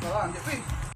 好了，你背。